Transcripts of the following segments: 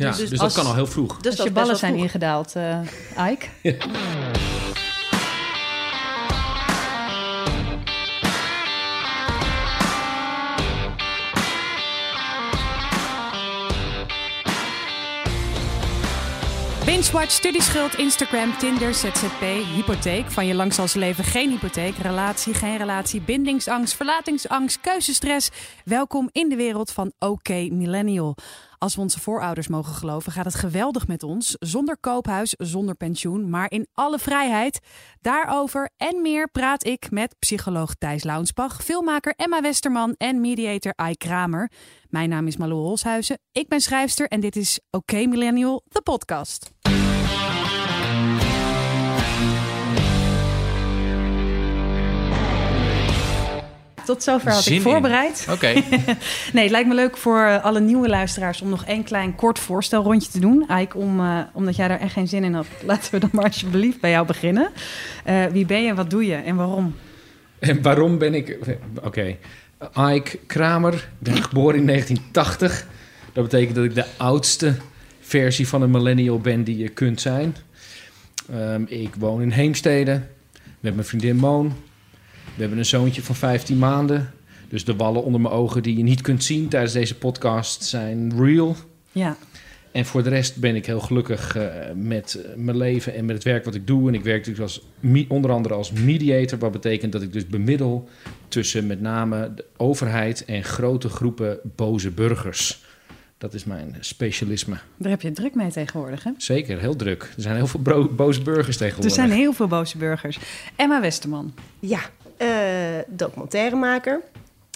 Ja, Dus dus, als- dat kan al heel vroeg. Dus dat je ballen zijn vroeg. ingedaald, eh Ike. Binge-watch, studieschuld, Instagram, Tinder, ZZP, hypotheek. Van je lang zal ze leven geen hypotheek. Relatie, geen relatie, bindingsangst, verlatingsangst, keuzestress. Welkom in de wereld van OK Millennial. Als we onze voorouders mogen geloven, gaat het geweldig met ons. Zonder koophuis, zonder pensioen, maar in alle vrijheid. Daarover en meer praat ik met psycholoog Thijs Launsbach, filmmaker Emma Westerman en mediator Ai Kramer. Mijn naam is Malou Holshuizen. Ik ben schrijfster en dit is OK Millennial, de podcast. Tot zover had Zin ik voorbereid. Oké, Nee, het lijkt me leuk voor eh, alle nieuwe luisteraars om nog één klein kort voorstelrondje te doen. Ike, om, eh, omdat jij daar echt geen zin in had, laten we dan maar alsjeblieft bij jou beginnen. Eh, wie ben je, wat doe je en waarom? En waarom ben ik... Oké. Ike Kramer, ik ben geboren in 1980. Dat betekent dat ik de oudste versie van een millennial ben die je kunt zijn. Ehm, ik woon in Heemstede met mijn vriendin Moon. We hebben een zoontje van 15 maanden. Dus de wallen onder mijn ogen die je niet kunt zien tijdens deze podcast zijn real. Ja, En voor de rest ben ik heel gelukkig eh, met eh, mijn leven en met het werk wat ik doe. En ik werk natuurlijk als, me- onder andere als mediator. Wat betekent dat ik dus bemiddel tussen met name de overheid en grote groepen boze burgers. Dat is mijn specialisme. daar heb je druk mee tegenwoordig, hè? Zeker, heel druk. Er zijn heel veel boze burgers Er tegenwoordig. zijn heel veel boze burgers. Emma Westerman. Ja, documentairemaker.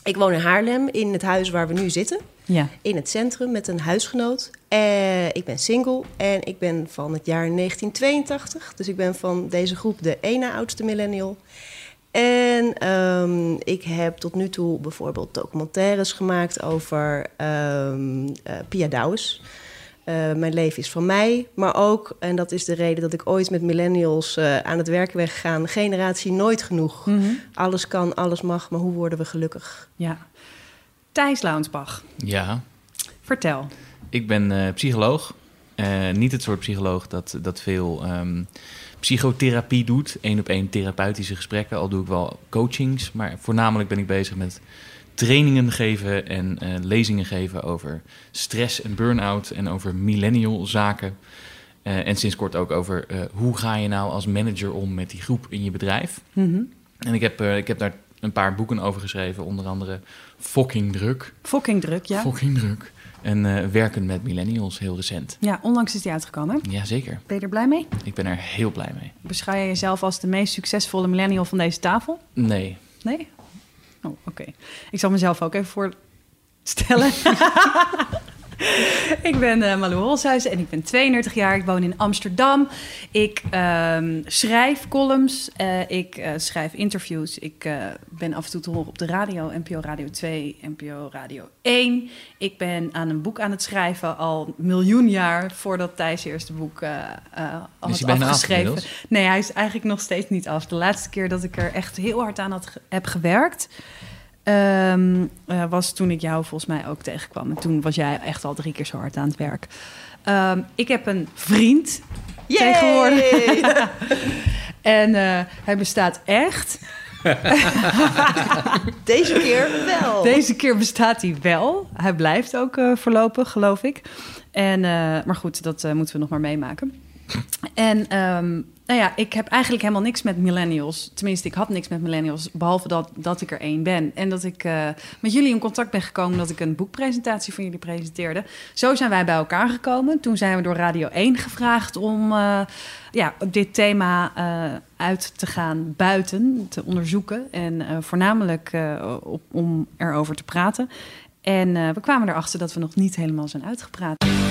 Ik woon in Haarlem, in het huis waar we nu zitten. Ja. In het centrum met een huisgenoot. Eh, ik ben single en ik ben van het jaar 1982. Dus ik ben van deze groep de ene oudste millennial. En ehm, ik heb tot nu toe bijvoorbeeld documentaires gemaakt over ehm, eh, Pia Douwes. Eh, mijn leven is van mij, maar ook, en dat is de reden dat ik ooit met millennials eh, aan het werk ben gegaan, generatie nooit genoeg. Mhm. Alles kan, alles mag, maar hoe worden we gelukkig? Ja. Thijs Launsbach, ja. vertel. Ik ben eh, psycholoog. Eh, niet het soort psycholoog dat, dat veel ehm, psychotherapie doet. Eén op één therapeutische gesprekken. Al doe ik wel coachings. Maar voornamelijk ben ik bezig met trainingen geven en eh, lezingen geven over stress en burn-out. En over millennial zaken. Eh, en sinds kort ook over eh, hoe ga je nou als manager om met die groep in je bedrijf. Mhm. En ik heb, ik heb daar een paar boeken over geschreven. Onder andere Fucking Druk. Fucking druk, ja. Fucking druk. En werken met millennials, heel recent. Ja, onlangs is die uitgekomen. Jazeker, Ben je er blij mee? ik ben er heel blij mee. Beschouw je jezelf als de meest succesvolle millennial van deze tafel? Nee, Nee? Oh, oké. Ik zal mezelf ook even voorstellen. ik ben eh Malou Holshuizen en ik ben 32 jaar. Ik woon in Amsterdam. Ik ehm, schrijf columns. eh, ik eh, schrijf interviews. Ik ben af en toe te horen op de radio. NPO Radio 2, NPO Radio 1. Ik ben aan een boek aan het schrijven al een miljoen jaar... voordat Thijs eerste boek al Is had afgeschreven. Nee, hij is eigenlijk nog steeds niet af. De laatste keer dat ik er echt heel hard aan had, heb gewerkt... ehm, eh, was toen ik jou volgens mij ook tegenkwam. En toen was jij echt al drie keer zo hard aan het werk. Ehm, ik heb een vriend tegenwoordig. En eh, hij bestaat echt. Deze keer wel. Deze keer bestaat hij wel. Hij blijft ook eh, voorlopig, geloof ik. En, maar goed, dat moeten we nog maar meemaken. En ehm, nou ja, ik heb eigenlijk helemaal niks met millennials. Tenminste, ik had niks met millennials, behalve dat, dat ik er één ben. En dat ik eh, met jullie in contact ben gekomen dat ik een boekpresentatie van jullie presenteerde. Zo zijn wij bij elkaar gekomen. Toen zijn we door Radio 1 gevraagd om eh, ja, dit thema eh, uit te gaan buiten, te onderzoeken. En voornamelijk om erover te praten. En we kwamen erachter dat we nog niet helemaal zijn uitgepraat.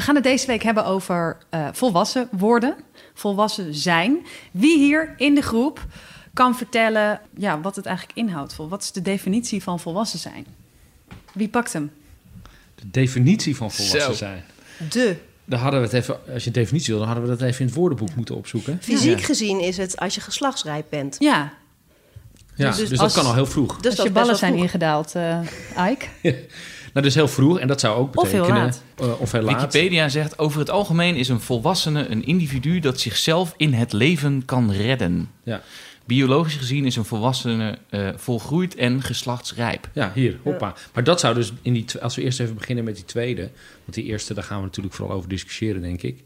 We gaan het deze week hebben over eh, volwassen worden, volwassen zijn. Wie hier in de groep kan vertellen ja, wat het eigenlijk inhoudt? Wat is de definitie van volwassen zijn? Wie pakt hem? De definitie van volwassen Zo. zijn. De. Dan hadden we het even, als je een definitie wil, dan hadden we dat even in het woordenboek moeten opzoeken. Fysiek Ja. gezien is het als je geslachtsrijp bent. Ja, Ja, Dus dus, als- dat kan al heel vroeg. Dus dat je ballen zijn ingedaald, eh Ike. Nou, dus heel vroeg. En dat zou ook Of heel betekenen... laat. eh, of heel laat. Wikipedia zegt over het algemeen is een volwassene een individu dat zichzelf in het leven kan redden. Ja. Biologisch gezien is een volwassene eh, volgroeid en geslachtsrijp. Ja, hier, hoppa. Maar dat zou dus, in die, als we eerst even beginnen met die tweede... want die eerste, daar gaan we natuurlijk vooral over discussiëren, denk ik.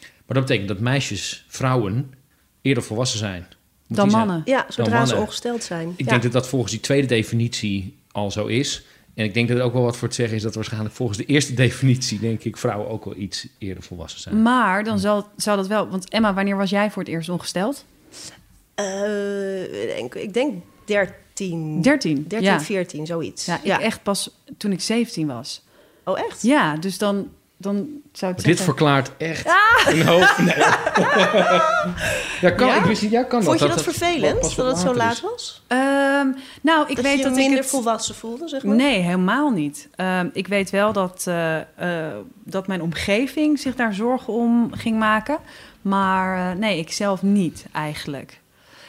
Maar dat betekent dat meisjes, vrouwen, eerder volwassen zijn. Dan zijn- mannen. Ja, zodra mannen. ze ongesteld zijn. Ik ja. denk dat dat volgens die tweede definitie al zo is. En ik denk dat er ook wel wat voor te zeggen is... dat waarschijnlijk volgens de eerste definitie... denk ik, vrouwen ook wel iets eerder volwassen zijn. Maar dan zal, zou dat wel... Want Emma, wanneer was jij voor het eerst ongesteld? Eh, ik denk, ik denk 13. 13. 13, ja. 14, zoiets. Ja, ik echt pas toen ik 17 was. Oh, echt? Ja, dus dan, dan zou ik Maar dit zeggen... verklaart echt een hoop... Nee. ja, kan, Ja? ik wist niet, ja, kan Vond je dat. dat, dat vervelend, dat het zo laat is. was? Ehm, nou, ik dat weet je dat je minder ik het... volwassen voelde, zeg maar? Nee, helemaal niet. Ehm, ik weet wel dat, eh, eh, dat mijn omgeving zich daar zorgen om ging maken. Maar eh, nee, ik zelf niet eigenlijk.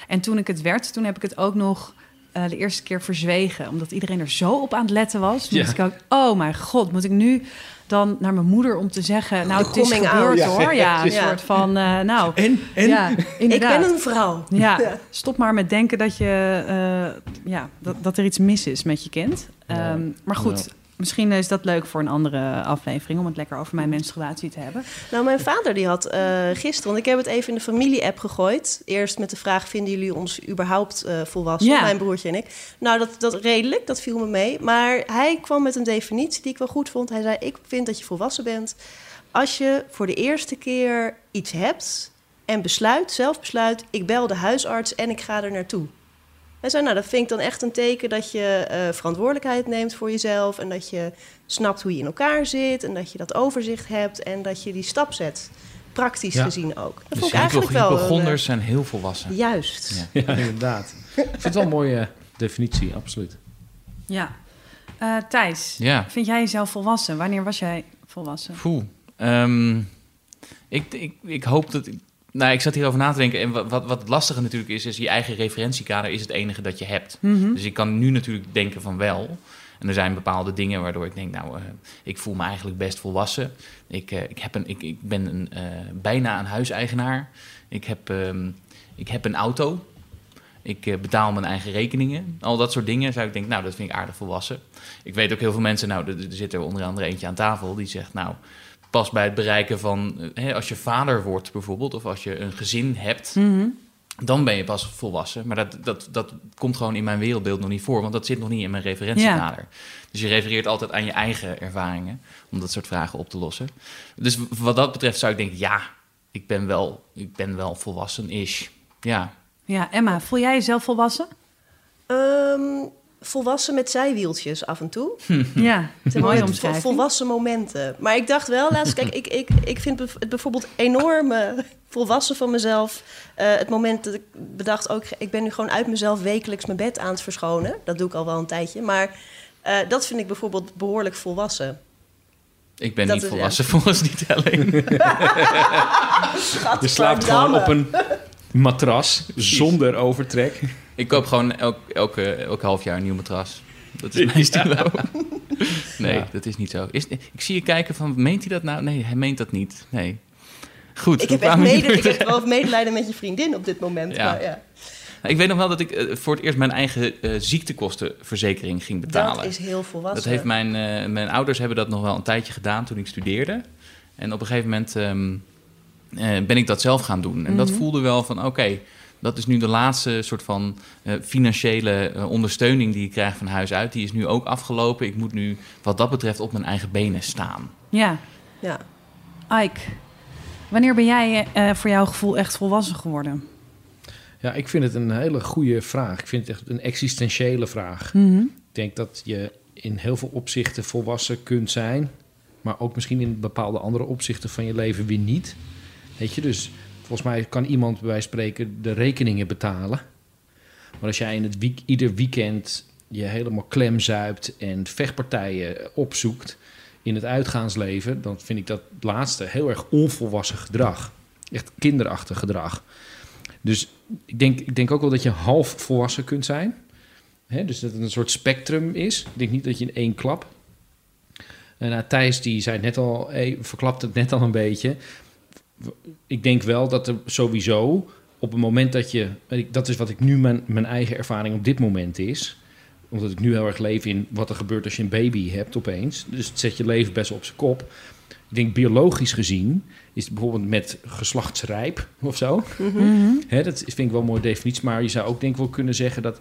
En toen ik het werd, toen heb ik het ook nog eh, de eerste keer verzwegen. Omdat iedereen er zo op aan het letten was. Toen Ja. dacht ik ook, oh mijn god, moet ik nu dan naar mijn moeder om te zeggen... Nou, het is gebeurd out. hoor. Ja, een Ja. soort van, eh, nou... En? En? Ja, Ik ben een vrouw. Ja, Ja. stop maar met denken dat, je, eh, ja, dat, dat er iets mis is met je kind. Ja. Ehm, maar goed, Ja. Misschien is dat leuk voor een andere aflevering... om het lekker over mijn menstruatie te hebben. Nou, mijn vader die had eh, gisteren, want ik heb het even in de familie-app gegooid. Eerst met de vraag, vinden jullie ons überhaupt eh, volwassen, Ja. mijn broertje en ik? Nou, dat, dat redelijk, dat viel me mee. Maar hij kwam met een definitie die ik wel goed vond. Hij zei, ik vind dat je volwassen bent als je voor de eerste keer iets hebt... en besluit, zelf besluit, ik bel de huisarts en ik ga er naartoe. Hij zei, nou, dat vind ik dan echt een teken dat je eh, verantwoordelijkheid neemt voor jezelf... en dat je snapt hoe je in elkaar zit en dat je dat overzicht hebt... en dat je die stap zet, praktisch Ja. gezien ook. Dat Dus vond ik eigenlijk wel... hypochonders zijn heel volwassen. eh, juist. Ja. Ja, inderdaad. ik vind het wel een mooie definitie, absoluut. Ja. Eh, Thijs, Ja. vind jij jezelf volwassen? Wanneer was jij volwassen? Poeh. Ehm, ik, ik, ik hoop dat... ik- Nou, ik zat hierover na te denken. En wat, wat, lastige natuurlijk is, is je eigen referentiekader is het enige dat je hebt. Mhm. Dus ik kan nu natuurlijk denken van wel. En er zijn bepaalde dingen waardoor ik denk, nou, eh, ik voel me eigenlijk best volwassen. Ik, eh, ik, heb een, ik, ik ben een, eh, bijna een huiseigenaar. Ik heb, ehm, ik heb een auto. Ik betaal mijn eigen rekeningen. Al dat soort dingen zou ik denken, nou, dat vind ik aardig volwassen. Ik weet ook heel veel mensen, nou, er, er zit er onder andere eentje aan tafel... die zegt, nou, pas bij het bereiken van... eh, hè, als je vader wordt bijvoorbeeld, of als je een gezin hebt... Mhm. dan ben je pas volwassen. Maar dat, dat, dat komt gewoon in mijn wereldbeeld nog niet voor... want dat zit nog niet in mijn referentiekader. Dus je refereert altijd aan je eigen ervaringen... om dat soort vragen op te lossen. Dus wat dat betreft zou ik denken, ja... ik ben wel, ik ben wel volwassen-ish. Ja, Ja, Emma, voel jij jezelf volwassen? Ehm, volwassen met zijwieltjes af en toe. Ja, Zeg maar, mooie vol- omschrijving. Volwassen momenten. Maar ik dacht wel laatst, kijk, ik, ik, ik vind het bijvoorbeeld enorm volwassen van mezelf. eh, het moment dat ik bedacht, ook, ik ben nu gewoon uit mezelf wekelijks mijn bed aan het verschonen. Dat doe ik al wel een tijdje. Maar eh, dat vind ik bijvoorbeeld behoorlijk volwassen. ik ben Dat niet is- volwassen volgens die telling. Je slaapt gewoon op een matras zonder overtrek. Ik koop gewoon elk, elke, elk half jaar een nieuw matras. Dat is mijn stilo. Nee, Ja. dat is niet zo. Is, ik zie je kijken van, meent hij dat nou? Nee, hij meent dat niet. Nee. Goed. Ik heb, echt mede, ik heb wel medelijden met je vriendin op dit moment. Ja. Maar ja, Nou, Ik weet nog wel dat ik eh, voor het eerst mijn eigen eh, ziektekostenverzekering ging betalen. dat is heel volwassen. Dat heeft mijn, eh, mijn ouders hebben dat nog wel een tijdje gedaan toen ik studeerde. En op een gegeven moment ehm, eh, ben ik dat zelf gaan doen. En dat Mhm. voelde wel van oké, dat is nu de laatste soort van eh, financiële eh, ondersteuning die ik krijg van huis uit. Die is nu ook afgelopen. Ik moet nu wat dat betreft op mijn eigen benen staan. Ja, Ja. Ike, wanneer ben jij eh, voor jouw gevoel echt volwassen geworden? Ja, ik vind het een hele goede vraag. Ik vind het echt een existentiële vraag. Mhm. Ik denk dat je in heel veel opzichten volwassen kunt zijn, maar ook misschien in bepaalde andere opzichten van je leven weer niet. Weet je, dus volgens mij kan iemand bij spreken de rekeningen betalen. Maar als jij in het ieder weekend je helemaal klem zuipt en vechtpartijen opzoekt in het uitgaansleven, dan vind ik dat laatste heel erg onvolwassen gedrag. Echt kinderachtig gedrag. Dus ik denk, ik denk ook wel dat je half volwassen kunt zijn. Dus dat het een soort spectrum is. Ik denk niet dat je in één klap. En nou, Thijs die zei net al, eh, verklapt het net al een beetje. Ik denk wel dat er sowieso op het moment dat je... Dat is wat ik nu mijn, mijn eigen ervaring op dit moment is. Omdat ik nu heel erg leef in wat er gebeurt als je een baby hebt opeens. Dus het zet je leven best op zijn kop. Ik denk biologisch gezien is het bijvoorbeeld met geslachtsrijp of zo. Mhm. Dat vind ik wel een mooie definitie. Maar je zou ook denk ik wel kunnen zeggen dat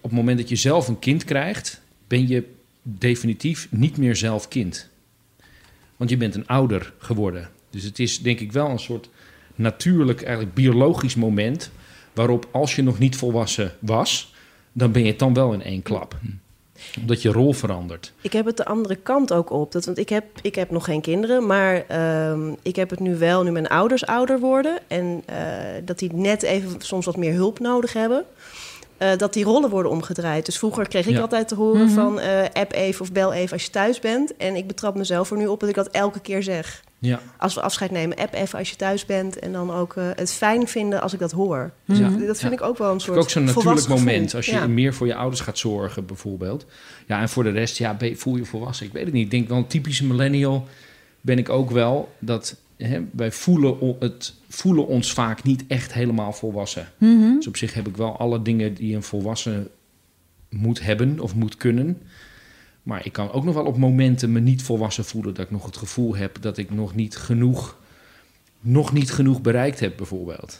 op het moment dat je zelf een kind krijgt, ben je definitief niet meer zelf kind. Want je bent een ouder geworden. Dus het is denk ik wel een soort natuurlijk, eigenlijk biologisch moment waarop als je nog niet volwassen was, dan ben je het dan wel in één klap. Omdat je rol verandert. Ik heb het de andere kant ook op. Dat, want ik heb, ik heb nog geen kinderen, maar ehm, ik heb het nu wel, nu mijn ouders ouder worden. En eh, dat die net even soms wat meer hulp nodig hebben. eh, dat die rollen worden omgedraaid. Dus vroeger kreeg ik Ja. altijd te horen Mhm. van eh, app even of bel even als je thuis bent. En ik betrap mezelf er nu op dat ik dat elke keer zeg. Ja. Als we afscheid nemen, app even als je thuis bent. En dan ook eh, het fijn vinden als ik dat hoor. Ja. Dat vind ik ook wel een soort ook zo'n natuurlijk gevoel. moment. Als je Ja. meer voor je ouders gaat zorgen, bijvoorbeeld. Ja, en voor de rest, ja, voel je volwassen. Ik weet het niet. Ik denk wel een typische millennial ben ik ook wel. Dat hè, wij voelen, het, voelen ons vaak niet echt helemaal volwassen. Mhm. Dus op zich heb ik wel alle dingen die een volwassen moet hebben of moet kunnen. Maar ik kan ook nog wel op momenten me niet volwassen voelen. Dat ik nog het gevoel heb dat ik nog niet genoeg, nog niet genoeg bereikt heb, bijvoorbeeld.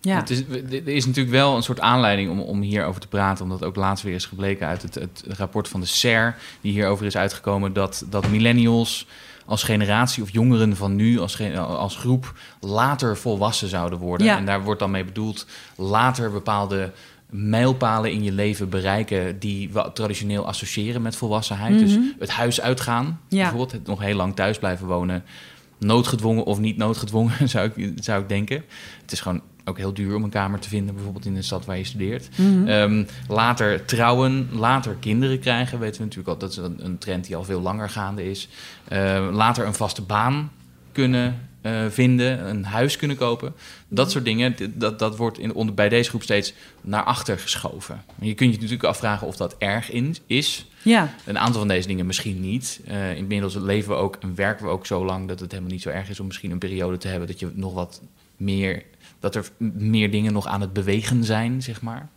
Ja. Het is, er is natuurlijk wel een soort aanleiding om, om hierover te praten, omdat ook laatst weer is gebleken uit het, het rapport van de SER, die hierover is uitgekomen, dat, dat millennials als generatie of jongeren van nu als, als groep later volwassen zouden worden. Ja. En daar wordt dan mee bedoeld later bepaalde mijlpalen in je leven bereiken die we traditioneel associëren met volwassenheid. Dus Mhm. het huis uitgaan, Ja. bijvoorbeeld het nog heel lang thuis blijven wonen. Noodgedwongen of niet noodgedwongen, zou ik, zou ik denken. Het is gewoon ook heel duur om een kamer te vinden, bijvoorbeeld in de stad waar je studeert. Mhm. Ehm, later trouwen, later kinderen krijgen, weten we natuurlijk al. Dat is een, een trend die al veel langer gaande is. Ehm, later een vaste baan kunnen eh, vinden, een huis kunnen kopen. Dat soort dingen, dat, dat wordt in, onder, bij deze groep steeds naar achter geschoven. Je kunt je natuurlijk afvragen of dat erg in, is. ja. Een aantal van deze dingen misschien niet. Eh, inmiddels leven we ook en werken we ook zo lang dat het helemaal niet zo erg is om misschien een periode te hebben dat je nog wat meer, dat er meer dingen nog aan het bewegen zijn, zeg maar.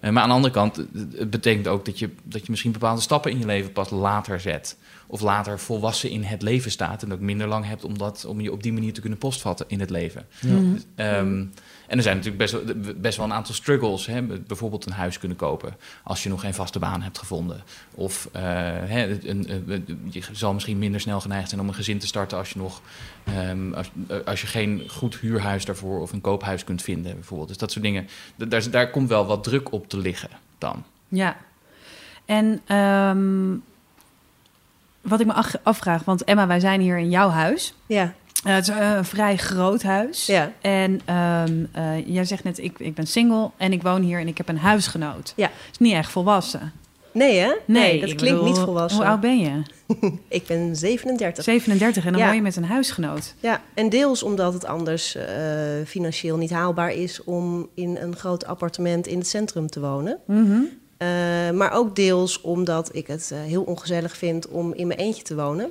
Eh, maar aan de andere kant, het- betekent ook dat je, dat je misschien bepaalde stappen in je leven pas later zet. Of later volwassen in het leven staat en ook minder lang hebt om, dat, om je op die manier te kunnen postvatten in het leven. Mhm. Ehm, en er zijn natuurlijk best wel, best wel een aantal struggles. Hè? Bijvoorbeeld een huis kunnen kopen als je nog geen vaste baan hebt gevonden. Of eh, hè, een, een- je zal misschien minder snel geneigd zijn om een gezin te starten als je nog ehm, als, als je geen goed huurhuis daarvoor of een koophuis kunt vinden, bijvoorbeeld. Dus dat soort dingen. Da- Daar, daar komt wel wat druk op te liggen dan. Ja. En ehm, wat ik me afvraag, want Emma, wij zijn hier in jouw huis. Ja, Eh, het is eh, een vrij groot huis. ja. En ehm, eh, jij zegt net, ik, ik ben single en ik woon hier en ik heb een huisgenoot. Ja. is niet echt volwassen. Nee, hè? dat ik klinkt bedoel, niet volwassen. Hoe oud ben je? Ik ben 37. 37 en dan Ja. woon je met een huisgenoot. Ja, en deels omdat het anders eh, financieel niet haalbaar is om in een groot appartement in het centrum te wonen. Mhm. Eh, maar ook deels omdat ik het eh, heel ongezellig vind om in mijn eentje te wonen.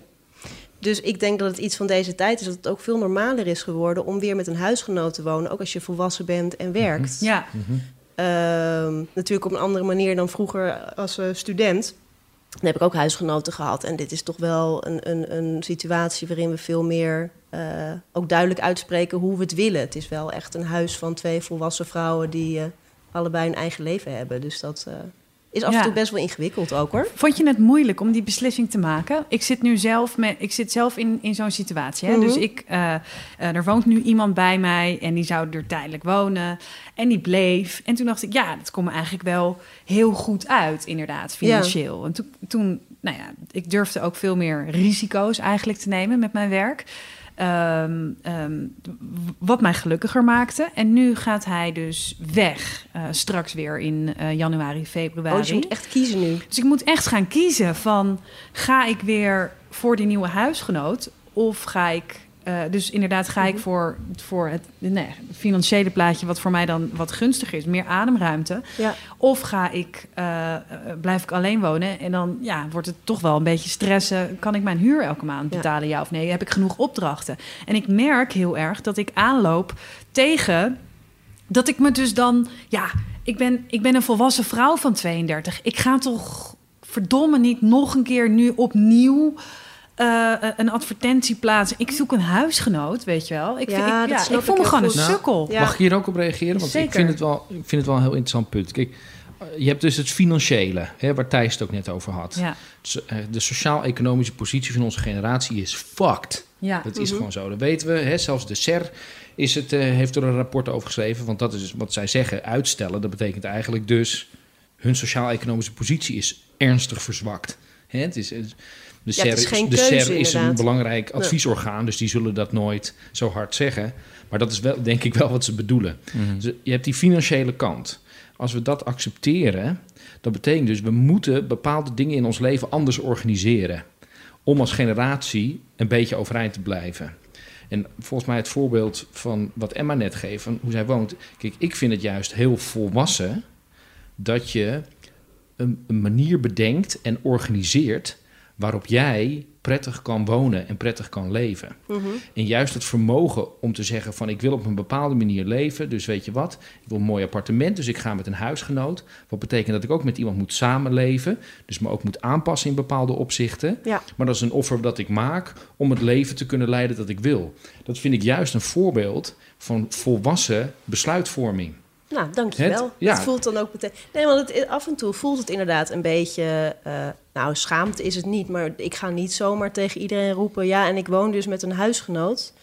Dus ik denk dat het iets van deze tijd is dat het ook veel normaler is geworden om weer met een huisgenoot te wonen, ook als je volwassen bent en werkt. Ja, Ehm, natuurlijk op een andere manier dan vroeger als eh, student. Dan heb ik ook huisgenoten gehad. En dit is toch wel een, een, een situatie waarin we veel meer eh, ook duidelijk uitspreken hoe we het willen. Het is wel echt een huis van twee volwassen vrouwen die eh, allebei een eigen leven hebben. Dus dat is af en toe best wel ingewikkeld ook hoor. Vond je het moeilijk om die beslissing te maken? Ik zit nu zelf, met, ik zit zelf in, in zo'n situatie. Hè? Mhm. Dus ik, eh, eh, er woont nu iemand bij mij en die zou er tijdelijk wonen. En die bleef. En toen dacht ik, ja, dat komt me eigenlijk wel heel goed uit, inderdaad, financieel. En toen, nou ja, ik durfde ook veel meer risico's eigenlijk te nemen met mijn werk. Ehm, ehm, wat mij gelukkiger maakte. En nu gaat hij dus weg, eh, straks weer in eh, januari, februari. Oh, dus je moet echt kiezen nu. Dus ik moet echt gaan kiezen van... ga ik weer voor die nieuwe huisgenoot... of ga ik eh, dus inderdaad ga ik Mhm. voor, voor het nee, financiële plaatje, wat voor mij dan wat gunstiger is, meer ademruimte. Ja. Of ga ik, eh, eh, blijf ik alleen wonen en dan ja, wordt het toch wel een beetje stressen. Kan ik mijn huur elke maand Ja. betalen, ja of nee? Heb ik genoeg opdrachten? En ik merk heel erg dat ik aanloop tegen dat ik me dus dan, ja, ik ben, ik ben een volwassen vrouw van 32. Ik ga toch verdomme niet nog een keer nu opnieuw eh, een advertentie plaatsen. Ik zoek een huisgenoot, weet je wel. Ik, Ja, vind, ik, dat ja, snap ik voel ik me gewoon goed. een Nou, sukkel. Ja. Mag ik hier ook op reageren? Want ik vind, het wel, ik vind het wel een heel interessant punt. Kijk, eh, je hebt dus het financiële, hè, waar Thijs het ook net over had. Ja, eh, De sociaal-economische positie van onze generatie is fucked. ja. Dat is Mhm. gewoon zo. Dat weten we. Hè? Zelfs de SER is het, eh, heeft er een rapport over geschreven. Want dat is dus wat zij zeggen. Uitstellen, dat betekent eigenlijk dus... hun sociaal-economische positie is ernstig verzwakt. Hè? Het is, het- de Ja, is SER, geen de keuze, is een belangrijk adviesorgaan. Dus die zullen dat nooit zo hard zeggen. Maar dat is wel, denk ik wel wat ze bedoelen. Dus je hebt die financiële kant. Als we dat accepteren, dat betekent dus we moeten bepaalde dingen in ons leven anders organiseren. Om als generatie een beetje overeind te blijven. En volgens mij het voorbeeld van wat Emma net geeft, van hoe zij woont. Kijk, ik vind het juist heel volwassen dat je een, een manier bedenkt en organiseert waarop jij prettig kan wonen en prettig kan leven. Mhm. En juist het vermogen om te zeggen van ik wil op een bepaalde manier leven. Dus weet je wat, ik wil een mooi appartement, dus ik ga met een huisgenoot. Wat betekent dat ik ook met iemand moet samenleven. Dus me ook moet aanpassen in bepaalde opzichten. Ja. Maar dat is een offer dat ik maak om het leven te kunnen leiden dat ik wil. Dat vind ik juist een voorbeeld van volwassen besluitvorming. Nou, dankjewel. Het- ja. Het voelt dan ook meteen... Nee, want het, af en toe voelt het inderdaad een beetje... eh, nou, schaamte is het niet, maar ik ga niet zomaar tegen iedereen roepen... ja, en ik woon dus met een huisgenoot...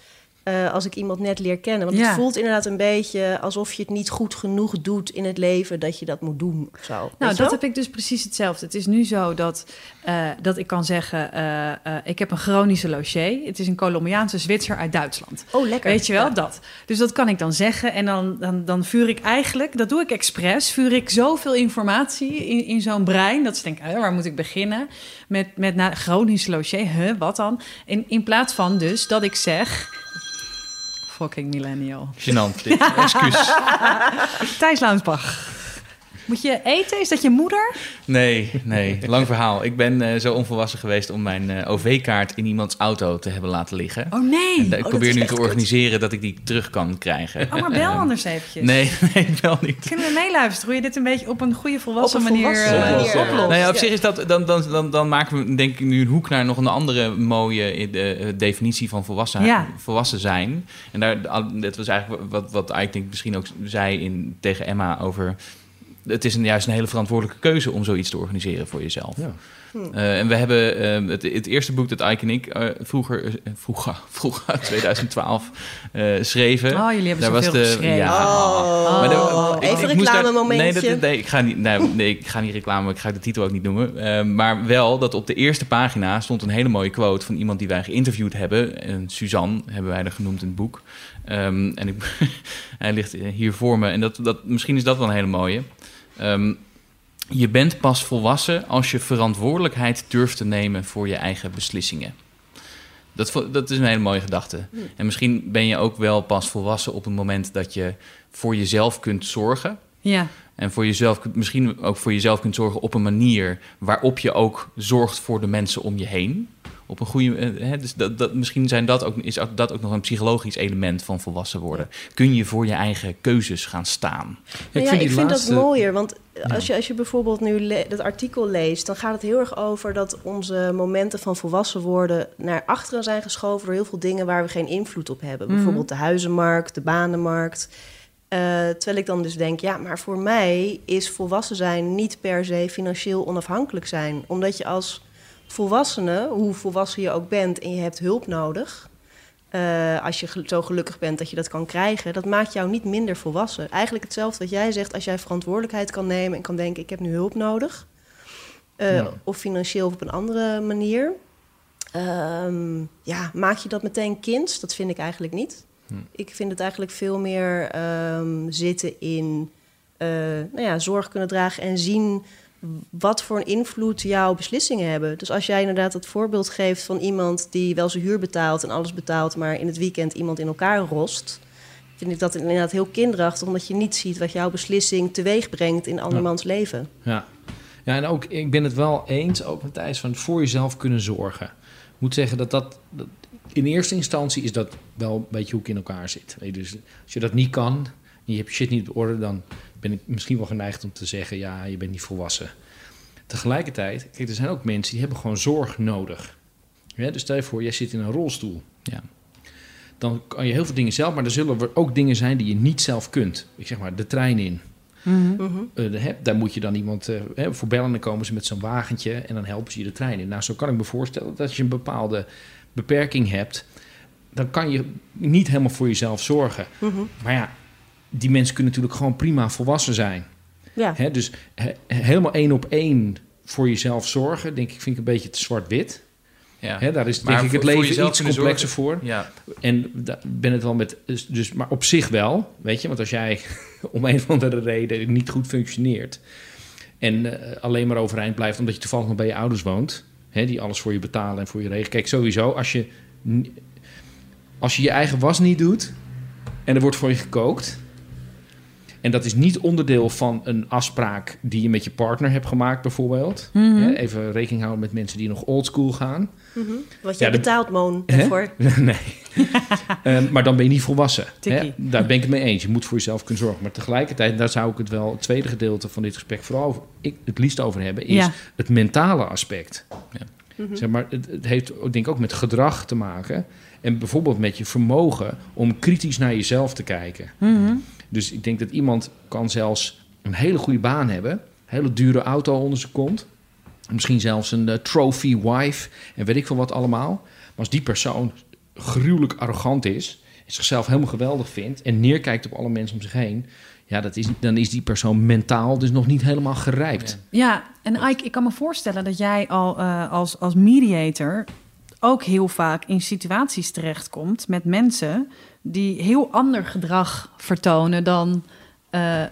eh, als ik iemand net leer kennen. Want Ja. het voelt inderdaad een beetje alsof je het niet goed genoeg doet in het leven... dat je dat moet doen of zo. Nou, dat heb ik dus precies hetzelfde. Het is nu zo dat, eh, dat ik kan zeggen... eh, ik heb een chronische logier. Het is een Colombiaanse Zwitser uit Duitsland. Oh, lekker. Weet je wel, Ja. dat. Dus dat kan ik dan zeggen. En dan, dan, dan vuur ik eigenlijk, dat doe ik expres... vuur ik zoveel informatie in, in zo'n brein... dat ze denken, waar moet ik beginnen? Met, met na, chronische logier, huh, wat dan? In, in plaats van dus dat ik zeg... Fucking millennial. Gênant dit. Excuus. Thijs Launsbach. Moet je eten? Is dat je moeder? Nee, nee. Lang verhaal. Ik ben eh, zo onvolwassen geweest om mijn eh, OV-kaart in iemands auto te hebben laten liggen. Oh nee. En da- ik probeer nu te organiseren dat ik die terug kan krijgen. Oh, maar bel anders eventjes. Nee, nee, wel niet. Kunnen we meeluisteren hoe je dit een beetje op een goede volwassen Op een manier... volwassen eh, manier oplost. Nou ja, op zich is dat, dan, dan, dan, dan maken we denk ik nu een hoek naar nog een andere mooie eh, eh, definitie van volwassen, Ja. volwassen zijn. En daar, dat was eigenlijk wat, wat Ike denk ik misschien ook zei in, tegen Emma over... Het is een, juist een hele verantwoordelijke keuze om zoiets te organiseren voor jezelf. Ja. Eh, en we hebben eh, het, het eerste boek dat Ike en ik eh, vroeger, eh, vroeger, vroeger 2012 eh, schreven. Oh, jullie hebben Daar was zoveel de- geschreven. ja. Oh, Maar de- ik- even reclamemomentje. Nee, dat, nee, ik ga niet, nee, nee, ik ga niet reclame, ik ga de titel ook niet noemen. Eh, maar wel dat op de eerste pagina stond een hele mooie quote van iemand die wij geïnterviewd hebben. En Suzanne hebben wij er genoemd in het boek. Ehm, en ik, hij ligt hier voor me. En dat, dat, misschien is dat wel een hele mooie. Ehm, je bent pas volwassen als je verantwoordelijkheid durft te nemen voor je eigen beslissingen. Dat, dat is een hele mooie gedachte. En misschien ben je ook wel pas volwassen op het moment dat je voor jezelf kunt zorgen. Ja. En voor jezelf, misschien ook voor jezelf kunt zorgen op een manier waarop je ook zorgt voor de mensen om je heen. Op een goede, eh, hè, dus dat, dat, misschien zijn dat ook, is dat ook nog een psychologisch element van volwassen worden. Kun je voor je eigen keuzes gaan staan? Ja, ik vind laatste- dat mooier. Want als je, als je bijvoorbeeld nu dat artikel leest, dan gaat het heel erg over dat onze momenten van volwassen worden naar achteren zijn geschoven door heel veel dingen waar we geen invloed op hebben. Mhm. Bijvoorbeeld de huizenmarkt, de banenmarkt. Eh, terwijl ik dan dus denk, ja, maar voor mij is volwassen zijn niet per se financieel onafhankelijk zijn. Omdat je als volwassene, hoe volwassen je ook bent en je hebt hulp nodig, eh, als je zo gelukkig bent dat je dat kan krijgen, dat maakt jou niet minder volwassen. Eigenlijk hetzelfde wat jij zegt, als jij verantwoordelijkheid kan nemen en kan denken: ik heb nu hulp nodig, eh, Ja. of financieel of op een andere manier. Ehm, ja, maak je dat meteen kind? Dat vind ik eigenlijk niet. Hm. Ik vind het eigenlijk veel meer ehm, zitten in eh, nou ja, zorg kunnen dragen en zien wat voor een invloed jouw beslissingen hebben. Dus als jij inderdaad het voorbeeld geeft van iemand die wel zijn huur betaalt en alles betaalt, maar in het weekend iemand in elkaar rost, vind ik dat inderdaad heel kinderachtig, omdat je niet ziet wat jouw beslissing teweeg brengt in andermans leven. Ja. ja, en ook, ik ben het wel eens, ook met Thijs, van voor jezelf kunnen zorgen. Ik moet zeggen dat dat, dat in eerste instantie is dat wel een beetje hoe ik in elkaar zit. Dus als je dat niet kan, en je hebt shit niet op orde, dan ben ik misschien wel geneigd om te zeggen, ja, je bent niet volwassen. Tegelijkertijd, kijk, er zijn ook mensen die hebben gewoon zorg nodig. Ja, dus stel je voor, jij zit in een rolstoel. Ja. Dan kan je heel veel dingen zelf, maar er zullen ook dingen zijn die je niet zelf kunt. Ik zeg maar, de trein in. Mhm. Mhm. Eh, daar moet je dan iemand eh, hè, voor bellen. En dan komen ze met zo'n wagentje en dan helpen ze je de trein in. Nou, zo kan ik me voorstellen dat als je een bepaalde beperking hebt, dan kan je niet helemaal voor jezelf zorgen. Mhm. Maar ja, die mensen kunnen natuurlijk gewoon prima volwassen zijn. Ja. Hè, dus he- helemaal één op één voor jezelf zorgen, denk ik, vind ik een beetje te zwart-wit. Ja. Hè, daar is Maar denk ik het leven iets complexer voor. ja. En daar ben het wel met. dus- Dus, maar op zich wel, weet je, want als jij om een of andere reden niet goed functioneert. en eh, alleen maar overeind blijft omdat je toevallig nog bij je ouders woont. Hè, die alles voor je betalen en voor je regelen. Kijk, sowieso, als je, als je je eigen was niet doet. en er wordt voor je gekookt. En dat is niet onderdeel van een afspraak die je met je partner hebt gemaakt, bijvoorbeeld. Mhm. Hè, even rekening houden met mensen die nog oldschool gaan. Mhm. Wat jij Ja, de- betaalt, Moon, Hè? daarvoor. nee. Ehm, maar dan ben je niet volwassen. Hè? Daar ben ik het mee eens. Je moet voor jezelf kunnen zorgen. Maar tegelijkertijd, daar zou ik het wel, het tweede gedeelte van dit gesprek vooral over, ik, het liefst over hebben, is Ja. het mentale aspect. Mhm. Zeg maar, het, het heeft ook, denk ik ook met gedrag te maken. En bijvoorbeeld met je vermogen om kritisch naar jezelf te kijken. Mhm. Dus ik denk dat iemand kan zelfs een hele goede baan hebben, hele dure auto onder zijn kont, misschien zelfs een eh, trophy wife en weet ik veel wat allemaal. Maar als die persoon gruwelijk arrogant is, zichzelf helemaal geweldig vindt en neerkijkt op alle mensen om zich heen, ja, dat is, dan is die persoon mentaal dus nog niet helemaal gerijpt. Ja, en Ike, ik kan me voorstellen dat jij al eh, als, als mediator ook heel vaak in situaties terechtkomt met mensen die heel ander gedrag vertonen dan eh,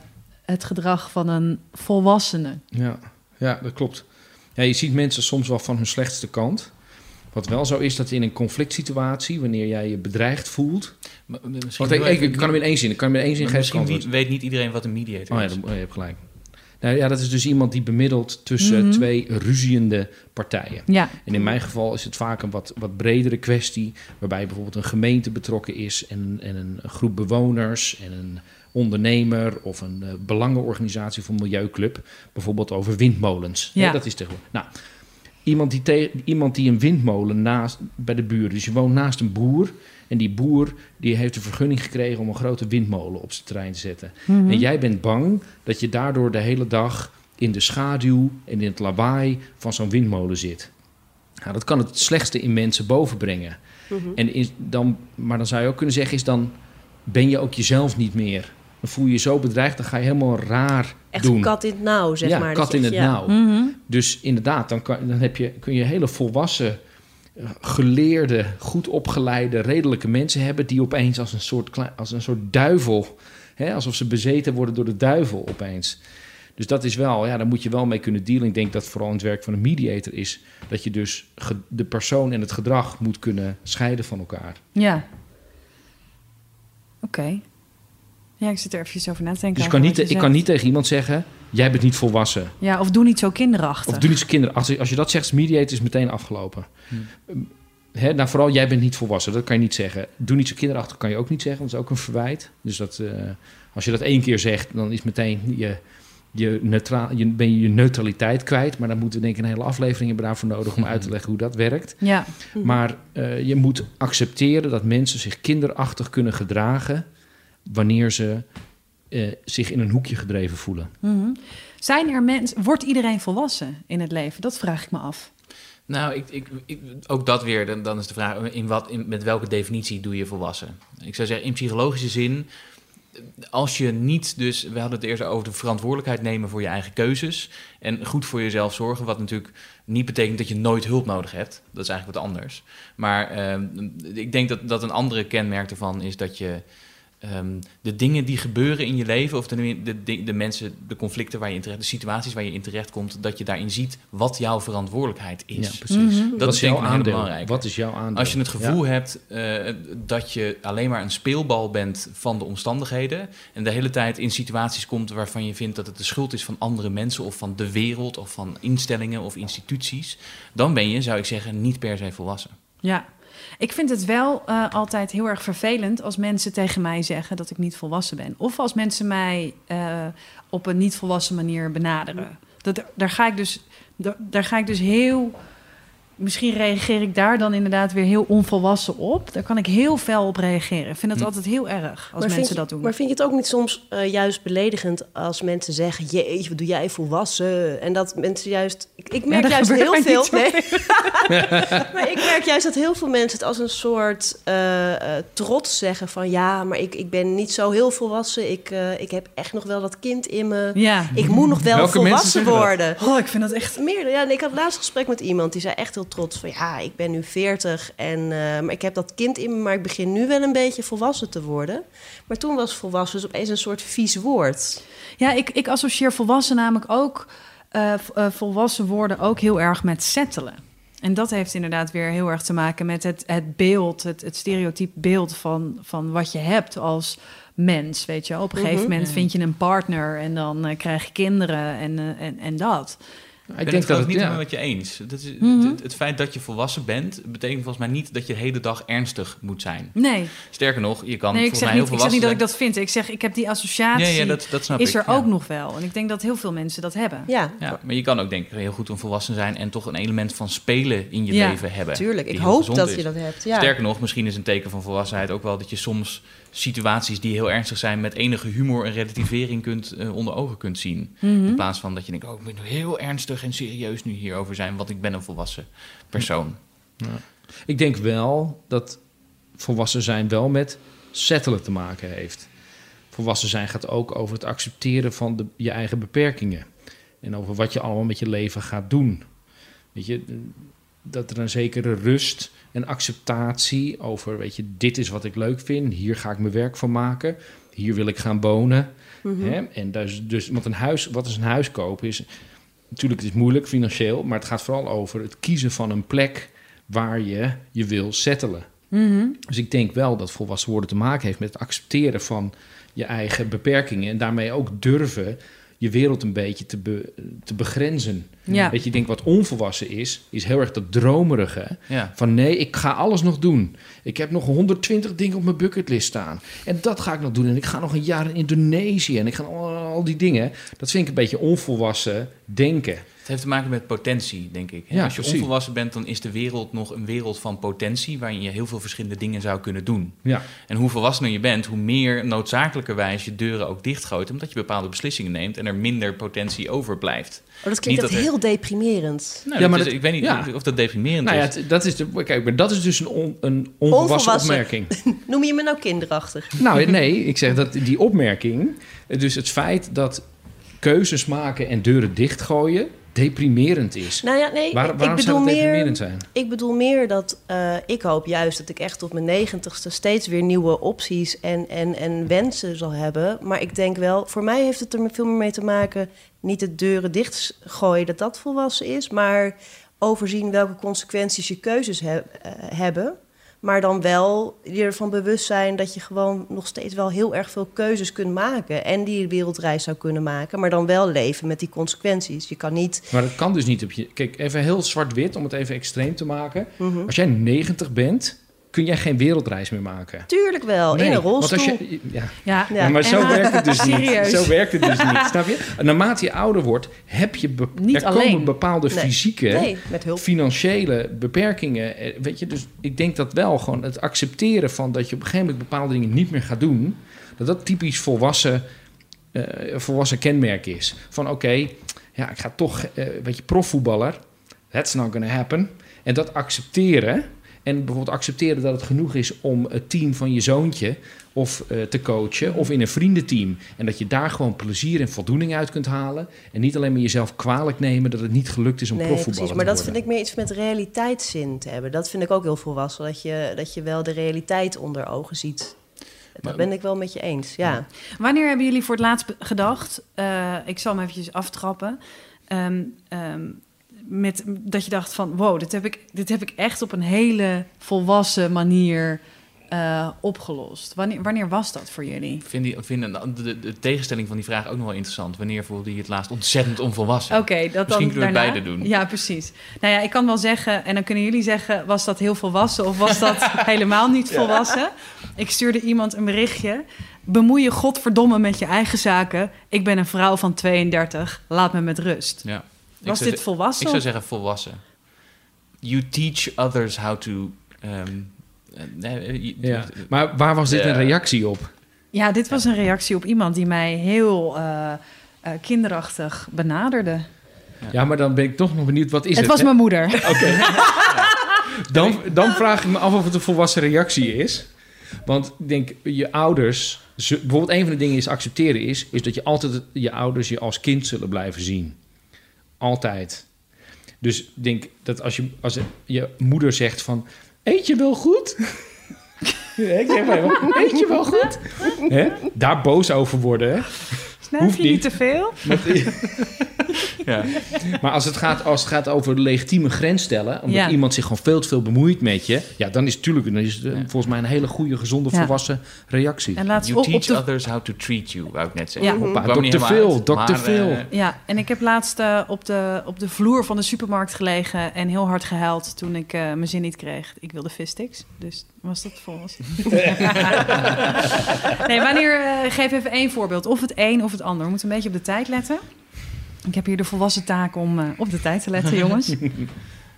het gedrag van een volwassene. Ja, ja dat klopt. Ja, je ziet mensen soms wel van hun slechtste kant. Wat wel zo is dat in een conflict situatie, wanneer jij je bedreigd voelt. Maar, eh, misschien Want ik, ik, kan hem in één zin. Ik kan hem in één zin geven. Misschien weet niet iedereen wat een mediator Oh ja, is. dan, oh, je hebt gelijk. Nou ja, dat is dus iemand die bemiddelt tussen Mhm. twee ruziende partijen. Ja, En in mijn geval is het vaak een wat, wat bredere kwestie, waarbij bijvoorbeeld een gemeente betrokken is en, en een groep bewoners en een ondernemer of een eh, belangenorganisatie of een milieuclub, bijvoorbeeld over windmolens. Ja. Dat is tegenwoordig. Nou, iemand die, te- iemand die een windmolen naast bij de buren, dus je woont naast een boer en die boer die heeft een vergunning gekregen om een grote windmolen op zijn terrein te zetten. Mhm. En jij bent bang dat je daardoor de hele dag in de schaduw en in het lawaai van zo'n windmolen zit. Nou, dat kan het slechtste in mensen bovenbrengen. Mhm. En dan, maar dan zou je ook kunnen zeggen, is dan ben je ook jezelf niet meer. Dan voel je je zo bedreigd, dan ga je helemaal raar Echt doen. kat in het nauw, zeg ja, maar. kat in echt- het ja. nauw. Mhm. Dus inderdaad, dan, kan, dan heb je, kun je hele volwassen, eh, geleerde, goed opgeleide, redelijke mensen hebben... die opeens als een soort, als een soort duivel, hè, alsof ze bezeten worden door de duivel opeens. Dus dat is wel, ja, daar moet je wel mee kunnen dealen. Ik denk dat vooral in het werk van een mediator is... dat je dus de persoon en het gedrag moet kunnen scheiden van elkaar. ja. Oké. Ja, ik zit er even over na te denken. Dus ik kan, niet, ik kan niet tegen iemand zeggen... jij bent niet volwassen. Ja, of doe niet zo kinderachtig. Of doe niet zo kinderen. Als, als je dat zegt, als mediator is meteen afgelopen. Hmm. Hè, nou, vooral jij bent niet volwassen, dat kan je niet zeggen. Doe niet zo kinderachtig, kan je ook niet zeggen, want dat is ook een verwijt. Dus dat, eh, als je dat één keer zegt, dan is meteen je, je, neutra je, ben je je neutraliteit kwijt. Maar dan moeten we denk ik een hele aflevering hebben daarvoor nodig om uit te leggen hoe dat werkt. Ja. Maar eh, je moet accepteren dat mensen zich kinderachtig kunnen gedragen wanneer ze eh, zich in een hoekje gedreven voelen. Mhm. Zijn er mensen... Wordt iedereen volwassen in het leven? Dat vraag ik me af. Nou, ik, ik, ik- ook dat weer, dan, dan is de vraag, in wat, in, met welke definitie doe je volwassen? Ik zou zeggen, in psychologische zin, als je niet dus, we hadden het eerst over de verantwoordelijkheid nemen voor je eigen keuzes en goed voor jezelf zorgen, wat natuurlijk niet betekent dat je nooit hulp nodig hebt. Dat is eigenlijk wat anders. Maar ehm, ik denk dat, dat een andere kenmerk ervan is dat je ehm, de dingen die gebeuren in je leven, of de, de, de, mensen, de conflicten waar je in terecht, de situaties waar je in terecht komt, dat je daarin ziet wat jouw verantwoordelijkheid is. Ja, precies. Mhm. Dat Wat is denk jouw ik aandeel? belangrijke. Wat is jouw aandeel? Als je het Ja. gevoel hebt eh, dat je alleen maar een speelbal bent van de omstandigheden en de hele tijd in situaties komt waarvan je vindt dat het de schuld is van andere mensen of van de wereld of van instellingen of instituties, dan ben je, zou ik zeggen, niet per se volwassen. Ja, ik vind het wel eh, altijd heel erg vervelend als mensen tegen mij zeggen dat ik niet volwassen ben. Of als mensen mij eh, op een niet volwassen manier benaderen. Dat, daar, ga ik dus, daar, daar ga ik dus heel. Misschien reageer ik daar dan inderdaad weer heel onvolwassen op. Daar kan ik heel fel op reageren. Ik vind het Hm. altijd heel erg als Maar mensen je- dat doen. Maar vind je het ook niet soms eh, juist beledigend als mensen zeggen: Jeetje, wat doe jij volwassen? En dat mensen juist. Ik, ik merk dat juist heel veel. niet, Nee. maar ik merk juist dat heel veel mensen het als een soort eh, eh, trots zeggen: van ja, maar ik, ik ben niet zo heel volwassen. Ik, eh, ik heb echt nog wel dat kind in me. Ja. Ik moet nog wel Welke volwassen worden. Oh, ik vind dat echt. Meer, ja, en ik had laatst gesprek met iemand die zei echt heel trots van ja, ik ben nu 40 en eh, maar ik heb dat kind in me, maar ik begin nu wel een beetje volwassen te worden. Maar toen was volwassen dus opeens een soort vies woord. Ja, ik, ik associeer volwassen namelijk ook eh, eh, volwassen worden ook heel erg met settelen. En dat heeft inderdaad weer heel erg te maken met het, het beeld, het, het stereotype beeld van, van wat je hebt als mens. Weet je, op een gegeven Mhm. moment vind je een partner en dan eh, krijg je kinderen en, en, en dat. Ik ben denk het dat ook het, niet ja. met je eens. Dat is, Mhm. het, het feit dat je volwassen bent, betekent volgens mij niet dat je de hele dag ernstig moet zijn. Nee, Sterker nog, je kan nee ik, volgens zeg mij niet, heel ik zeg niet dat ik volwassen dat vind. Ik zeg, ik heb die associatie. Ja, ja, dat, dat snap is ik. er ja. ook nog wel. En ik denk dat heel veel mensen dat hebben. Ja, Ja, maar je kan ook denk ik heel goed een volwassen zijn en toch een element van spelen in je Ja, leven hebben. tuurlijk. Ik hoop dat is. je dat hebt. Ja. Sterker nog, misschien is een teken van volwassenheid ook wel dat je soms situaties die heel ernstig zijn met enige humor en relativering kunt, eh, onder ogen kunt zien. Mhm. In plaats van dat je denkt, oh, ik moet heel ernstig en serieus nu hierover zijn, want ik ben een volwassen persoon. Ik denk wel dat volwassen zijn wel met settelen te maken heeft. Volwassen zijn gaat ook over het accepteren van de, je eigen beperkingen. En over wat je allemaal met je leven gaat doen. Weet je, dat er een zekere rust en acceptatie over, weet je, dit is wat ik leuk vind, hier ga ik mijn werk van maken, hier wil ik gaan wonen. Mhm. Hè? En dus, dus, want een huis, wat is een huis kopen? Is, natuurlijk, het is moeilijk financieel, maar het gaat vooral over het kiezen van een plek waar je je wil settelen. Mhm. Dus ik denk wel dat volwassen worden te maken heeft met het accepteren van je eigen beperkingen. En daarmee ook durven je wereld een beetje te, be- te begrenzen. Ja. Weet je, ik denk wat onvolwassen is, is heel erg dat dromerige. Ja. Van nee, ik ga alles nog doen. Ik heb nog 120 dingen op mijn bucketlist staan. En dat ga ik nog doen. En ik ga nog een jaar in Indonesië. En ik ga al, al die dingen. Dat vind ik een beetje onvolwassen denken. Het heeft te maken met potentie, denk ik. Ja, Als je precies. onvolwassen bent, dan is de wereld nog een wereld van potentie... waarin je heel veel verschillende dingen zou kunnen doen. Ja, En hoe volwassener je bent, hoe meer noodzakelijkerwijs je deuren ook dichtgooit... omdat je bepaalde beslissingen neemt en er minder potentie overblijft. Oh, dat klinkt Niet dat er- heel deprimerend. Nou, Ja, maar is- dat- ik weet niet ja. of dat deprimerend nou ja, is. het- dat is, de, kijk, maar dat is dus een, on- een onvolwassen, Onvolwassen. opmerking. Noem je me nou kinderachtig? Nou, nee, ik zeg dat die opmerking, dus het feit dat keuzes maken en deuren dichtgooien deprimerend is. Nou ja, nee, Waar- ik waarom bedoel zou het meer... deprimerend zijn? Ik bedoel meer dat eh, ik hoop juist dat ik echt op mijn negentigste steeds weer nieuwe opties en, en, en wensen zal hebben. Maar ik denk wel, voor mij heeft het er veel meer mee te maken, niet de deuren dichtgooien dat dat volwassen is, maar overzien welke consequenties je keuzes he- eh, hebben. Maar dan wel je ervan bewust zijn dat je gewoon nog steeds wel heel erg veel keuzes kunt maken. En die wereldreis zou kunnen maken. Maar dan wel leven met die consequenties. Je kan niet. Maar dat kan dus niet op je... Kijk, even heel zwart-wit, om het even extreem te maken. Mhm. Als jij 90 bent, kun jij geen wereldreis meer maken. Tuurlijk wel, in een want rolstoel. als je, ja, Ja, Ja. maar zo En- werkt het dus niet. Zo werkt het dus niet, snap je? Naarmate je ouder wordt, heb je be- Niet er alleen. komen bepaalde Nee. fysieke, Nee, met hulp. financiële beperkingen. eh, Weet je, dus ik denk dat wel gewoon het accepteren van dat je op een gegeven moment bepaalde dingen niet meer gaat doen, dat dat typisch volwassen, eh, volwassen kenmerk is. Van oké, ja, ik ga toch, eh weet je, profvoetballer, that's not gonna happen. En dat accepteren. En bijvoorbeeld accepteren dat het genoeg is om het team van je zoontje of eh, te coachen of in een vriendenteam. En dat je daar gewoon plezier en voldoening uit kunt halen. En niet alleen maar jezelf kwalijk nemen dat het niet gelukt is om Nee, profvoetballer precies. Maar te dat vind ik meer iets met realiteitszin te hebben. Dat vind ik ook heel volwassen. Dat je, dat je wel de realiteit onder ogen ziet. Dat ben ik wel met je eens, ja. Wanneer hebben jullie voor het laatst gedacht... eh, ik zal hem eventjes aftrappen... ehm, ehm, met, dat je dacht van... wow, dit heb, ik, dit heb ik echt op een hele volwassen manier eh, opgelost. Wanneer, wanneer was dat voor jullie? Ik vind, die, vind de, de, de tegenstelling van die vraag ook nog wel interessant. Wanneer voelde je het laatst ontzettend onvolwassen? Oké, dat dan Misschien kunnen we daarna? beide doen. Ja, precies. Nou ja, ik kan wel zeggen, en dan kunnen jullie zeggen... was dat heel volwassen of was dat helemaal niet volwassen? Ik stuurde iemand een berichtje. Bemoei je godverdomme met je eigen zaken. Ik ben een vrouw van 32. Laat me met rust. Ja. Was zou dit volwassen? Ik zou zeggen volwassen. You teach others how to... ehm, eh, je- Ja. Maar waar was dit een reactie op? Ja, dit was een reactie op iemand die mij heel eh, eh, kinderachtig benaderde. Ja, maar dan ben ik toch nog benieuwd, wat is het? het was hè? mijn moeder. Oké. dan, dan vraag ik me af of het een volwassen reactie is. Want ik denk, je ouders... ze- bijvoorbeeld een van de dingen is accepteren is... is dat je altijd je ouders je als kind zullen blijven zien. Altijd. Dus ik denk dat als je, als je moeder zegt van... Eet je wel goed? Ik zeg maar, eet je wel goed? Daar boos over worden, hè? Snuif je niet te veel? Ja. Maar als het gaat, als het gaat over legitieme grens stellen, omdat Ja. iemand zich gewoon veel te veel bemoeit met je, ja, dan is het natuurlijk dan is het, Ja. volgens mij een hele goede, gezonde, Ja. volwassen reactie. En laat You op, op teach de others how to treat you, wou ik net zeggen. Ja. Hoppa, Dr. maar, Phil. eh, Ja, en ik heb laatst eh, op, de, op de vloer van de supermarkt gelegen en heel hard gehuild toen ik eh, mijn zin niet kreeg. Ik wilde vissticks, dus was dat volgens. nee, wanneer, eh, geef even één voorbeeld. Of het een of het ander. We moeten een beetje op de tijd letten. Ik heb hier de volwassen taak om eh, op de tijd te letten, jongens.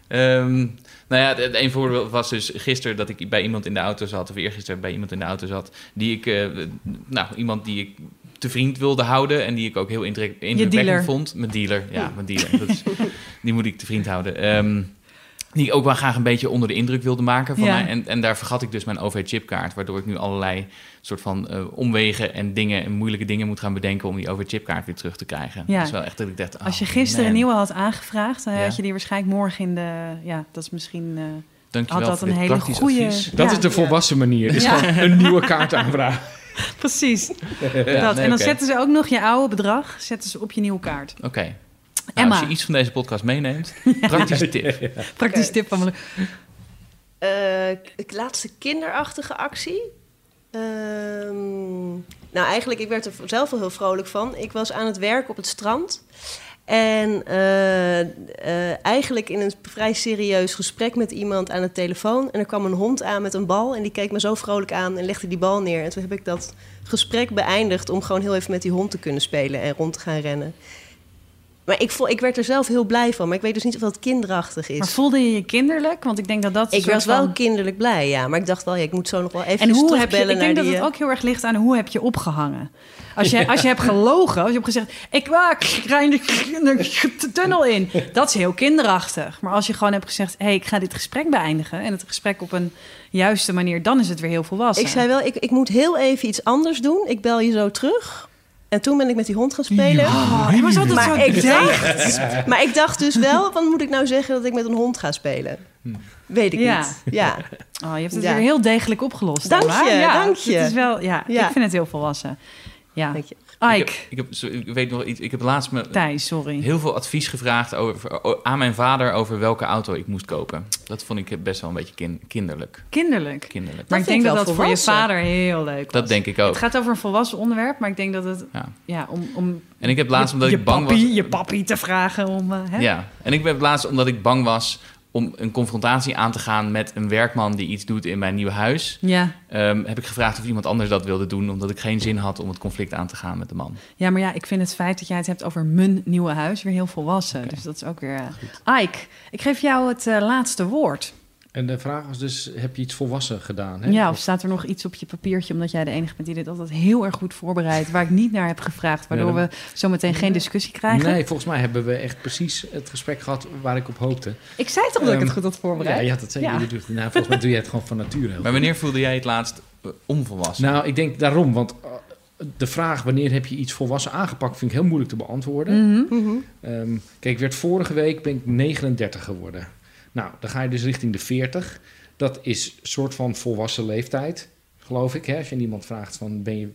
Ehm, nou ja, het een voorbeeld was dus gisteren dat ik bij iemand in de auto zat, of eergisteren bij iemand in de auto zat, die ik, eh, nou, iemand die ik te vriend wilde houden en die ik ook heel indruk, indrukwekkend vond. Mijn dealer, ja, mijn dealer. Dat is, die moet ik te vriend houden. Ehm, die ik ook wel graag een beetje onder de indruk wilde maken van Ja. mij. En, en daar vergat ik dus mijn OV-chipkaart, waardoor ik nu allerlei soort van eh, omwegen en dingen en moeilijke dingen moet gaan bedenken om die OV-chipkaart weer terug te krijgen. Ja. Dat is wel echt dat ik dacht, Als je oh, gisteren man. een nieuwe had aangevraagd, dan Ja. had je die waarschijnlijk morgen in de. Ja, dat is misschien. eh, Dankjewel had dat een hele goede- advies. Dat Ja. is de volwassen manier. Is Ja. gewoon een nieuwe kaart aanvragen. Precies. Ja, dat. nee, en dan zetten ze ook nog je oude bedrag zetten ze op je nieuwe kaart. Oké. Nou, Emma. als je iets van deze podcast meeneemt, praktische tip. Praktisch Oké. tip van mijn. Eh, k- laatste kinderachtige actie. Ehm, nou, eigenlijk, ik werd er zelf wel heel vrolijk van. Ik was aan het werk op het strand. En eh, eh, eigenlijk in een vrij serieus gesprek met iemand aan de telefoon. En er kwam een hond aan met een bal. En die keek me zo vrolijk aan en legde die bal neer. En toen heb ik dat gesprek beëindigd om gewoon heel even met die hond te kunnen spelen en rond te gaan rennen. Maar ik, vo- ik werd er zelf heel blij van. Maar ik weet dus niet of dat kinderachtig is. Maar voelde je je kinderlijk? Want ik denk dat dat. Ik was wel van- kinderlijk blij, ja. Maar ik dacht wel, ja, ik moet zo nog wel even En hoe heb je, ik denk dat het ook heel erg ligt aan hoe heb je opgehangen. Als je, als je hebt gelogen, als je hebt gezegd... ik rij in de, de tunnel in. Dat is heel kinderachtig. Maar als je gewoon hebt gezegd... hé, hey, ik ga dit gesprek beëindigen... en het gesprek op een juiste manier... dan is het weer heel volwassen. Ik zei wel, ik, ik moet heel even iets anders doen. Ik bel je zo terug. En toen ben ik met die hond gaan spelen. Oh, was altijd maar, zo ik dacht, maar ik dacht dus wel, wat moet ik nou zeggen dat ik met een hond ga spelen? Weet ik Ja. niet. Ja. Oh, je hebt het Ja. weer heel degelijk opgelost. Dank je, ja, dank je. Het is wel, ja, Ja. ik vind het heel volwassen. Ja, Dank je. Ik, heb, ik, heb, zo- ik weet nog iets. Ik heb laatst me Thijs, sorry. heel veel advies gevraagd over, aan mijn vader over welke auto ik moest kopen. Dat vond ik best wel een beetje kin- kinderlijk. Kinderlijk. kinderlijk. Maar Dat ik denk dat dat voor je vader heel leuk was. Dat denk ik ook. Het gaat over een volwassen onderwerp, maar ik denk dat het... Ja. Ja, om, om En ik heb laatst, je, omdat je ik bang papi, was... je papi te vragen om... eh, hè? Ja, en ik heb laatst, omdat ik bang was om een confrontatie aan te gaan met een werkman die iets doet in mijn nieuwe huis, Ja. ehm, heb ik gevraagd of iemand anders dat wilde doen, omdat ik geen zin had om het conflict aan te gaan met de man. ja, maar ja, ik vind het feit dat jij het hebt over mijn nieuwe huis weer heel volwassen. Dus dat is ook weer... eh, Ike, ik geef jou het eh, laatste woord. En de vraag was dus, heb je iets volwassen gedaan? Hè? Ja, of staat er nog iets op je papiertje, omdat jij de enige bent die dit altijd heel erg goed voorbereidt, waar ik niet naar heb gevraagd, waardoor Ja, dan- we zometeen geen discussie krijgen? Nee, volgens mij hebben we echt precies het gesprek gehad waar ik op hoopte. Ik zei toch dat ik het Ehm, goed had Ja, voorbereid? je had het zeker. Ja. Je doet- nou, volgens mij doe je het gewoon van nature heel Maar wanneer voelde jij het laatst eh, onvolwassen? Nou, ik denk daarom, want uh, de vraag wanneer heb je iets volwassen aangepakt, vind ik heel moeilijk te beantwoorden. Mhm. Mhm. Ehm, kijk, ik werd vorige week ben ik 39 geworden. Nou, dan ga je dus richting de 40. Dat is een soort van volwassen leeftijd. geloof ik. Hè? Als je iemand vraagt van ben je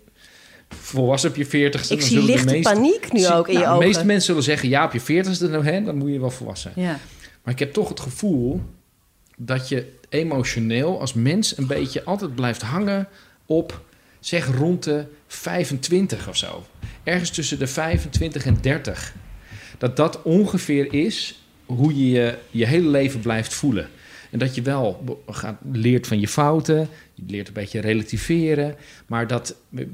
volwassen op je veertigste... Ik dan zie lichte paniek nu zie- ook in je nou, ogen. De meeste mensen zullen zeggen ja op je veertigste, nou, hè, dan moet je wel volwassen. Ja. Maar ik heb toch het gevoel dat je emotioneel als mens een beetje altijd blijft hangen op, zeg rond de 25 of zo. Ergens tussen de 25 en 30. Dat dat ongeveer is hoe je je, je hele leven blijft voelen. En dat je wel gaat, leert van je fouten, je leert een beetje relativeren, maar dat eh,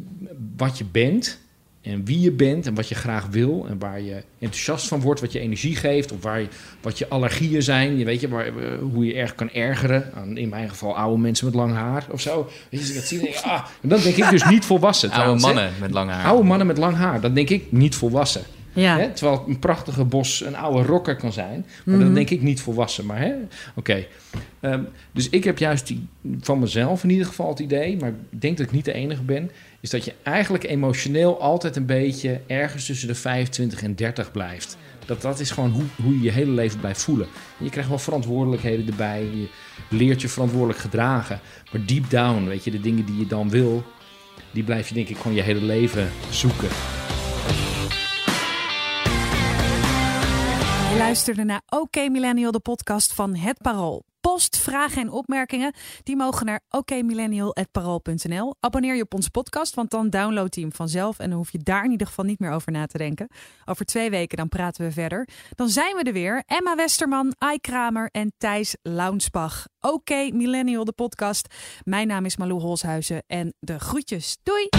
wat je bent en wie je bent en wat je graag wil en waar je enthousiast van wordt, wat je energie geeft of waar je, wat je allergieën zijn, je weet je, waar, eh, hoe je erg kan ergeren aan in mijn geval oude mensen met lang haar of zo. Weet je, als ik dat zie, denk ik, ah, en dan denk ik dus niet volwassen. Oude hè. mannen met lang haar. Oude mannen met lang haar, dan denk ik niet volwassen. Ja. Hè? Terwijl een prachtige bos een oude rocker kan zijn. Maar dan denk ik niet volwassen. Maar oké. Ehm, dus ik heb juist die, van mezelf in ieder geval het idee... maar ik denk dat ik niet de enige ben... is dat je eigenlijk emotioneel altijd een beetje... ergens tussen de 25 en 30 blijft. Dat, dat is gewoon hoe, hoe je je hele leven blijft voelen. En je krijgt wel verantwoordelijkheden erbij. Je leert je verantwoordelijk gedragen. Maar deep down, weet je, de dingen die je dan wil... die blijf je denk ik gewoon je hele leven zoeken. Je luisterde naar OK Millennial, de podcast van Het Parool. Post, vragen en opmerkingen, die mogen naar okmillennial.parool.nl. Abonneer je op onze podcast, want dan download je hem vanzelf... en dan hoef je daar in ieder geval niet meer over na te denken. Over twee weken dan praten we verder. Dan zijn we er weer. Emma Westerman, Ai Kramer en Thijs Launsbach. OK Millennial, de podcast. Mijn naam is Malou Holshuizen en de groetjes. Doei!